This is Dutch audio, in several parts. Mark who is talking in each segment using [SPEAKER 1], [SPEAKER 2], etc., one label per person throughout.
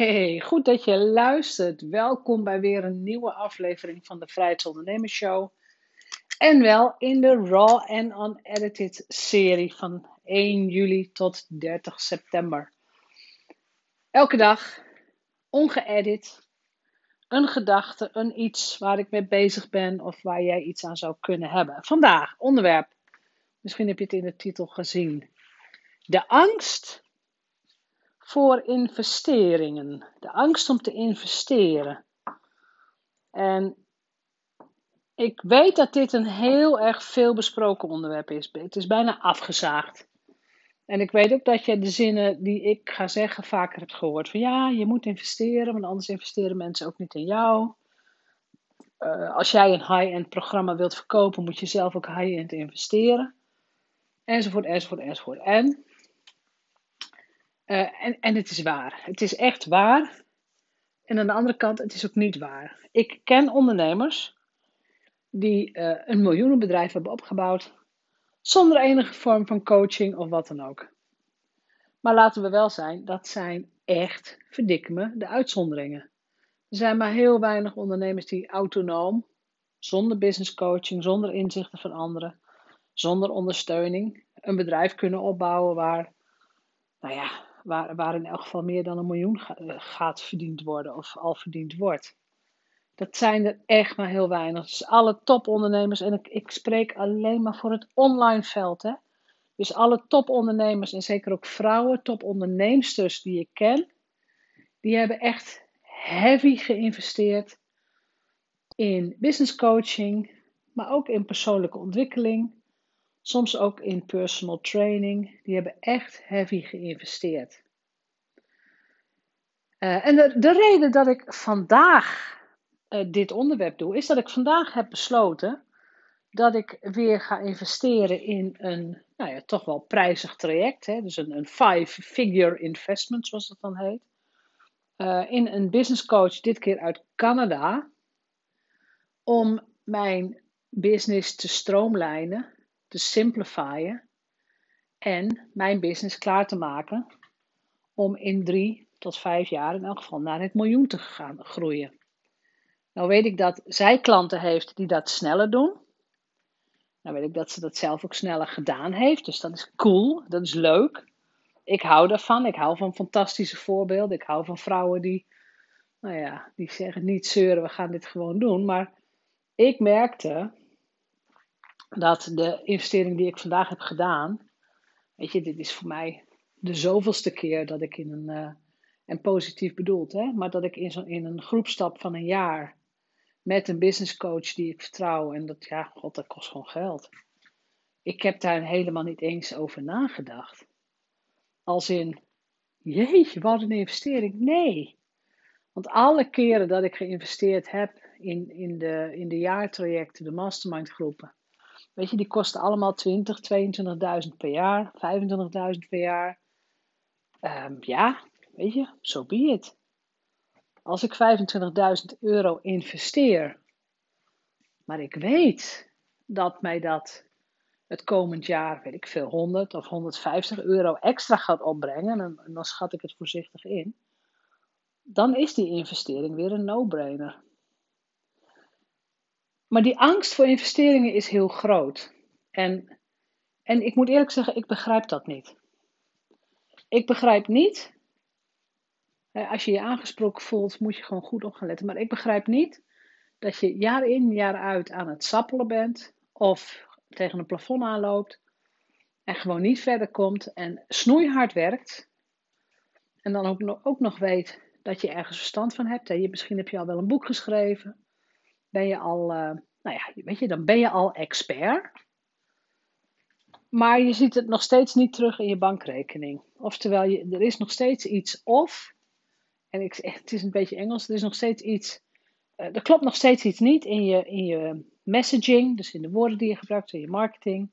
[SPEAKER 1] Hey, goed dat je luistert. Welkom bij weer een nieuwe aflevering van de Vrijheidsondernemers Show. En wel in de Raw and Unedited serie van 1 juli tot 30 september. Elke dag, ongeëdit, een gedachte, een iets waar ik mee bezig ben of waar jij iets aan zou kunnen hebben. Vandaag, onderwerp. Misschien heb je het in de titel gezien. De angst voor investeringen. De angst om te investeren. En ik weet dat dit een heel erg veel besproken onderwerp is. Het is bijna afgezaagd. En ik weet ook dat je de zinnen die ik ga zeggen vaker hebt gehoord. Van ja, je moet investeren, want anders investeren mensen ook niet in jou. Uh, als jij een high-end programma wilt verkopen, moet je zelf ook high-end investeren. Enzovoort, enzovoort, enzovoort. En uh, en, en het is waar. Het is echt waar. En aan de andere kant, het is ook niet waar. Ik ken ondernemers die uh, een miljoenenbedrijf hebben opgebouwd zonder enige vorm van coaching of wat dan ook. Maar laten we wel zijn, dat zijn echt, verdikken me, de uitzonderingen. Er zijn maar heel weinig ondernemers die autonoom, zonder business coaching, zonder inzichten van anderen, zonder ondersteuning, een bedrijf kunnen opbouwen waar, nou ja, waar, waar in elk geval meer dan een miljoen eh, gaat verdiend worden of al verdiend wordt. Dat zijn er echt maar heel weinig. Dus alle topondernemers, en ik, ik spreek alleen maar voor het online veld. Hè? Dus alle topondernemers en zeker ook vrouwen, topondernemsters die ik ken, die hebben echt heavy geïnvesteerd in business coaching, maar ook in persoonlijke ontwikkeling, soms ook in personal training. Die hebben echt heavy geïnvesteerd. Uh, en de, de, reden dat ik vandaag uh, dit onderwerp doe, is dat ik vandaag heb besloten dat ik weer ga investeren in een, nou ja, toch wel prijzig traject. Hè? Dus een, een five-figure investment, zoals dat dan heet. Uh, in een business coach, dit keer uit Canada, om mijn business te stroomlijnen te simplifyen en mijn business klaar te maken om in drie tot vijf jaar in elk geval naar het miljoen te gaan groeien. Nou weet ik dat zij klanten heeft die dat sneller doen. Nou weet ik dat ze dat zelf ook sneller gedaan heeft. Dus dat is cool, dat is leuk. Ik hou daarvan. Ik hou van fantastische voorbeelden. Ik hou van vrouwen die, nou ja, die zeggen niet zeuren, we gaan dit gewoon doen. Maar ik merkte dat de investering die ik vandaag heb gedaan, weet je, dit is voor mij de zoveelste keer dat ik in een, uh, en positief bedoeld, hè, maar dat ik in, zo, in een groep stap van een jaar met een business coach die ik vertrouw en dat, ja, god, dat kost gewoon geld. Ik heb daar helemaal niet eens over nagedacht. Als in, jeetje, wat een investering. Nee. Want alle keren dat ik geïnvesteerd heb in, in, de, in de jaartrajecten, de mastermind groepen, Weet je, die kosten allemaal 20, 22.000 per jaar, 25.000 per jaar. Um, ja, weet je, zo be it. Als ik 25.000 euro investeer, maar ik weet dat mij dat het komend jaar, weet ik veel, 100 of 150 euro extra gaat opbrengen, en, en dan schat ik het voorzichtig in, dan is die investering weer een no-brainer. Maar die angst voor investeringen is heel groot. En, en ik moet eerlijk zeggen, ik begrijp dat niet. Ik begrijp niet, als je je aangesproken voelt, moet je gewoon goed op gaan letten. Maar ik begrijp niet dat je jaar in, jaar uit aan het sappelen bent of tegen een plafond aanloopt en gewoon niet verder komt en snoeihard werkt. En dan ook nog, ook nog weet dat je ergens verstand van hebt. Misschien heb je al wel een boek geschreven ben je al, uh, nou ja, weet je, dan ben je al expert. Maar je ziet het nog steeds niet terug in je bankrekening. Oftewel, je, er is nog steeds iets of, en ik, het is een beetje Engels, er is nog steeds iets, uh, er klopt nog steeds iets niet in je, in je messaging, dus in de woorden die je gebruikt, in je marketing.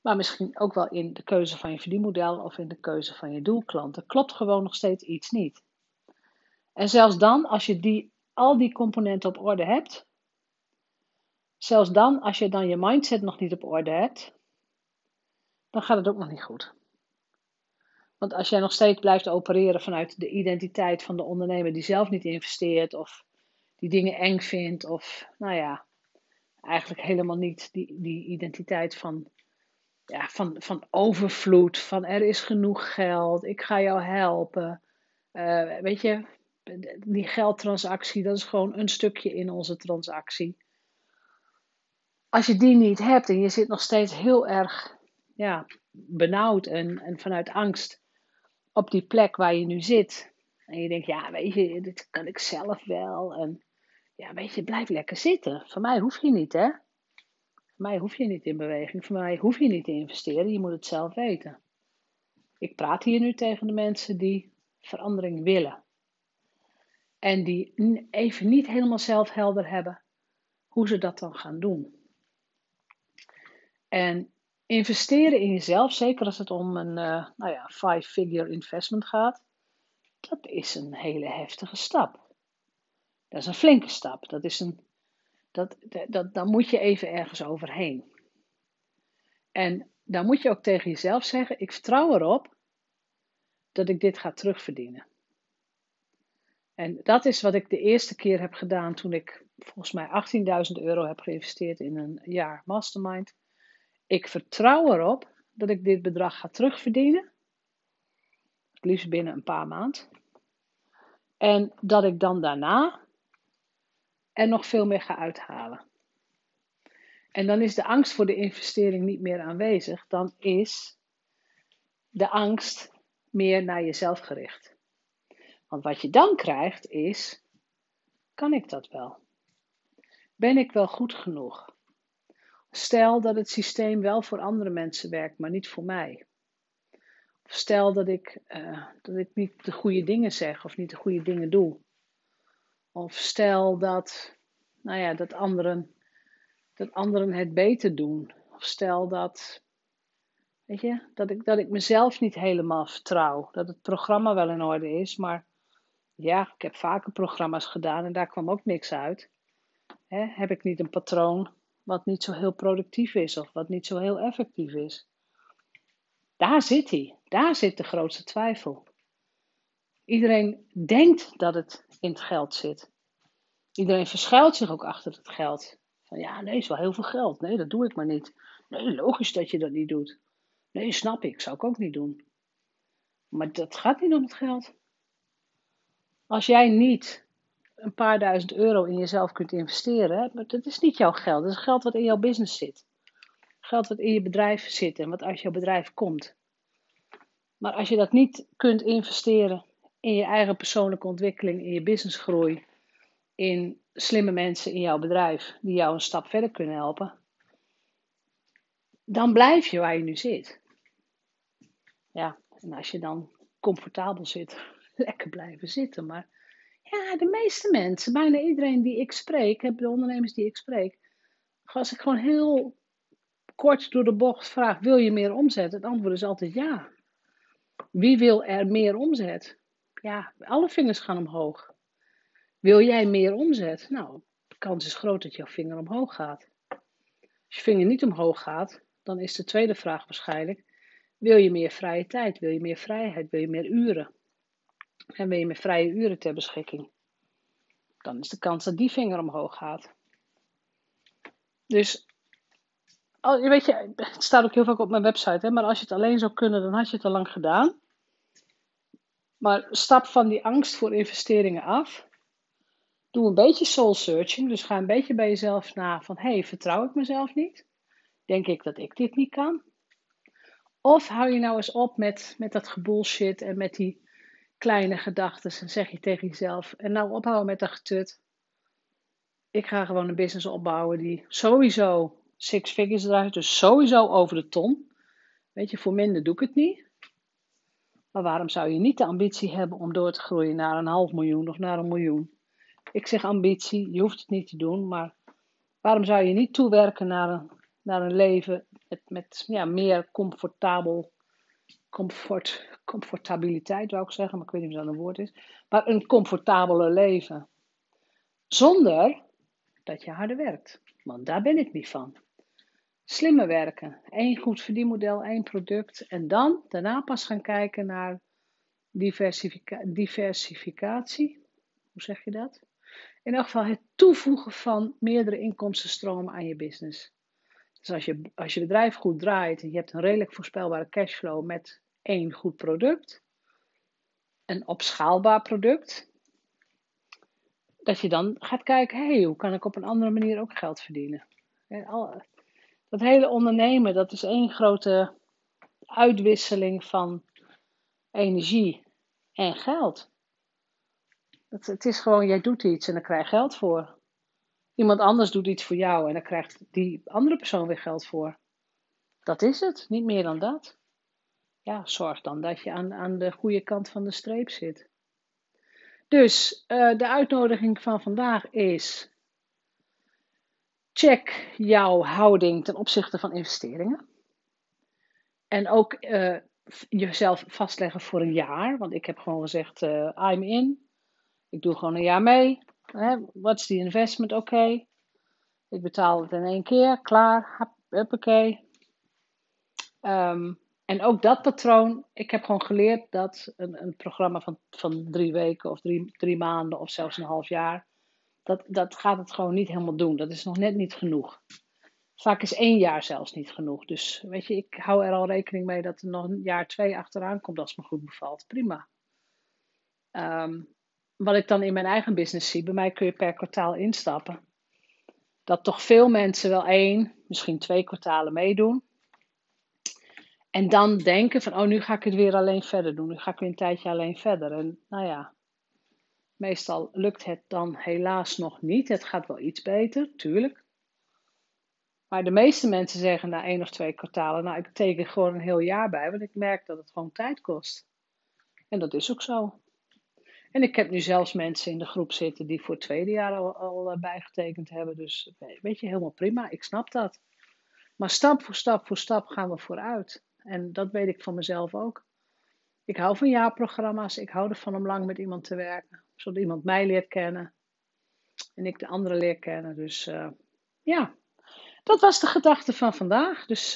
[SPEAKER 1] Maar misschien ook wel in de keuze van je verdienmodel of in de keuze van je doelklant. Er klopt gewoon nog steeds iets niet. En zelfs dan, als je die, al die componenten op orde hebt, Zelfs dan, als je dan je mindset nog niet op orde hebt, dan gaat het ook nog niet goed. Want als jij nog steeds blijft opereren vanuit de identiteit van de ondernemer die zelf niet investeert of die dingen eng vindt of nou ja, eigenlijk helemaal niet die, die identiteit van, ja, van, van overvloed, van er is genoeg geld, ik ga jou helpen. Uh, weet je, die geldtransactie, dat is gewoon een stukje in onze transactie. Als je die niet hebt en je zit nog steeds heel erg ja, benauwd en, en vanuit angst op die plek waar je nu zit. En je denkt, ja, weet je, dit kan ik zelf wel. En ja, weet je, blijf lekker zitten. Van mij hoef je niet, hè? Van mij hoef je niet in beweging. Van mij hoef je niet te investeren. Je moet het zelf weten. Ik praat hier nu tegen de mensen die verandering willen. En die even niet helemaal zelf helder hebben hoe ze dat dan gaan doen. En investeren in jezelf, zeker als het om een uh, nou ja, five-figure investment gaat, dat is een hele heftige stap. Dat is een flinke stap. Dat is een, dat, dat, dan moet je even ergens overheen. En dan moet je ook tegen jezelf zeggen: ik vertrouw erop dat ik dit ga terugverdienen. En dat is wat ik de eerste keer heb gedaan toen ik volgens mij 18.000 euro heb geïnvesteerd in een jaar mastermind. Ik vertrouw erop dat ik dit bedrag ga terugverdienen. Het liefst binnen een paar maanden. En dat ik dan daarna er nog veel meer ga uithalen. En dan is de angst voor de investering niet meer aanwezig. Dan is de angst meer naar jezelf gericht. Want wat je dan krijgt is: kan ik dat wel? Ben ik wel goed genoeg? Stel dat het systeem wel voor andere mensen werkt, maar niet voor mij. Of stel dat ik, uh, dat ik niet de goede dingen zeg of niet de goede dingen doe. Of stel dat, nou ja, dat, anderen, dat anderen het beter doen. Of stel dat, weet je, dat ik, dat ik mezelf niet helemaal vertrouw. Dat het programma wel in orde is, maar ja, ik heb vaker programma's gedaan en daar kwam ook niks uit. heb ik niet een patroon wat niet zo heel productief is of wat niet zo heel effectief is? Daar zit hij. Daar zit de grootste twijfel. Iedereen denkt dat het in het geld zit. Iedereen verschuilt zich ook achter het geld. Van ja, nee, is wel heel veel geld. Nee, dat doe ik maar niet. Nee, logisch dat je dat niet doet. Nee, snap ik, zou ik ook niet doen. Maar dat gaat niet om het geld. Als jij niet een paar duizend euro in jezelf kunt investeren, maar dat is niet jouw geld. Dat is geld wat in jouw business zit. Geld wat in je bedrijf zit en wat uit jouw bedrijf komt. Maar als je dat niet kunt investeren in je eigen persoonlijke ontwikkeling, in je businessgroei, in slimme mensen in jouw bedrijf die jou een stap verder kunnen helpen, dan blijf je waar je nu zit. Ja, en als je dan comfortabel zit, lekker blijven zitten. Maar ja, de meeste mensen, bijna iedereen die ik spreek, de ondernemers die ik spreek, als ik gewoon heel kort door de bocht vraag: wil je meer omzet? Het antwoord is altijd ja. Wie wil er meer omzet? Ja, alle vingers gaan omhoog. Wil jij meer omzet? Nou, de kans is groot dat jouw vinger omhoog gaat. Als je vinger niet omhoog gaat, dan is de tweede vraag waarschijnlijk: wil je meer vrije tijd? Wil je meer vrijheid? Wil je meer uren? En wil je meer vrije uren ter beschikking? Dan is de kans dat die vinger omhoog gaat. Dus, weet je, het staat ook heel vaak op mijn website, hè, maar als je het alleen zou kunnen, dan had je het al lang gedaan. Maar stap van die angst voor investeringen af. Doe een beetje soul searching, dus ga een beetje bij jezelf na van, hey, vertrouw ik mezelf niet? Denk ik dat ik dit niet kan? Of hou je nou eens op met, met dat gebullshit en met die kleine gedachten en zeg je tegen jezelf. En nou ophouden met dat getut. Ik ga gewoon een business opbouwen die sowieso six figures draait, dus sowieso over de ton. Weet je, voor minder doe ik het niet. Maar waarom zou je niet de ambitie hebben om door te groeien naar een half miljoen of naar een miljoen? Ik zeg ambitie, je hoeft het niet te doen, maar waarom zou je niet toewerken naar een, naar een leven met, met ja, meer comfortabel comfort, comfortabiliteit, wou ik zeggen, maar ik weet niet of dat een woord is. Maar een comfortabeler leven. Zonder dat je harder werkt. Want daar ben ik niet van. Slimmer werken. Eén goed verdienmodel, één product. En dan daarna pas gaan kijken naar diversifica diversificatie. Hoe zeg je dat? In elk geval het toevoegen van meerdere inkomstenstromen aan je business. Dus als je, als je bedrijf goed draait en je hebt een redelijk voorspelbare cashflow met één goed product, een opschaalbaar product, dat je dan gaat kijken, hé, hey, hoe kan ik op een andere manier ook geld verdienen? Dat hele ondernemen, dat is één grote uitwisseling van energie en geld. Het, is gewoon, jij doet iets en daar krijg je geld voor. Iemand anders doet iets voor jou en daar krijgt die andere persoon weer geld voor. Dat is het, niet meer dan dat. Ja, zorg dan dat je aan, aan de goede kant van de streep zit. Dus uh, de uitnodiging van vandaag is: check jouw houding ten opzichte van investeringen. En ook uh, jezelf vastleggen voor een jaar. Want ik heb gewoon gezegd: uh, I'm in. Ik doe gewoon een jaar mee. Wat is die investment? Oké. Ik betaal het in één keer. Klaar. Huppakee. Um, en ook dat patroon. Ik heb gewoon geleerd dat een, een programma van, van drie weken of drie, drie maanden of zelfs een half jaar. Dat, dat gaat het gewoon niet helemaal doen. Dat is nog net niet genoeg. Vaak is één jaar zelfs niet genoeg. Dus weet je, ik hou er al rekening mee dat er nog een jaar twee achteraan komt als het me goed bevalt. Prima. Um, wat ik dan in mijn eigen business zie, bij mij kun je per kwartaal instappen. Dat toch veel mensen wel één, misschien twee kwartalen meedoen. En dan denken van, oh nu ga ik het weer alleen verder doen. Nu ga ik weer een tijdje alleen verder. En nou ja, meestal lukt het dan helaas nog niet. Het gaat wel iets beter, tuurlijk. Maar de meeste mensen zeggen na één of twee kwartalen, nou ik teken gewoon een heel jaar bij, want ik merk dat het gewoon tijd kost. En dat is ook zo. En ik heb nu zelfs mensen in de groep zitten die voor het tweede jaar al, al eh, bijgetekend hebben. Dus weet je, helemaal prima, ik snap dat. Maar stap voor stap voor stap gaan we vooruit. En dat weet ik van mezelf ook. Ik hou van jaarprogramma's. Ik hou ervan om lang met iemand te werken. Zodat iemand mij leert kennen. En ik de andere leer kennen. Dus uh, ja, dat was de gedachte van vandaag. Dus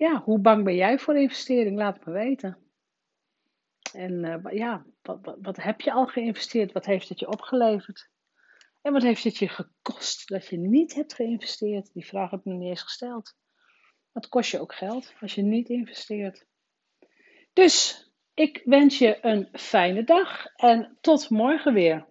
[SPEAKER 1] ja, hoe bang ben jij voor investering? Laat het me weten. En uh, ja, wat, wat, wat, heb je al geïnvesteerd? Wat heeft het je opgeleverd? En wat heeft het je gekost dat je niet hebt geïnvesteerd? Die vraag heb ik me niet eens gesteld. Dat kost je ook geld als je niet investeert. Dus ik wens je een fijne dag en tot morgen weer.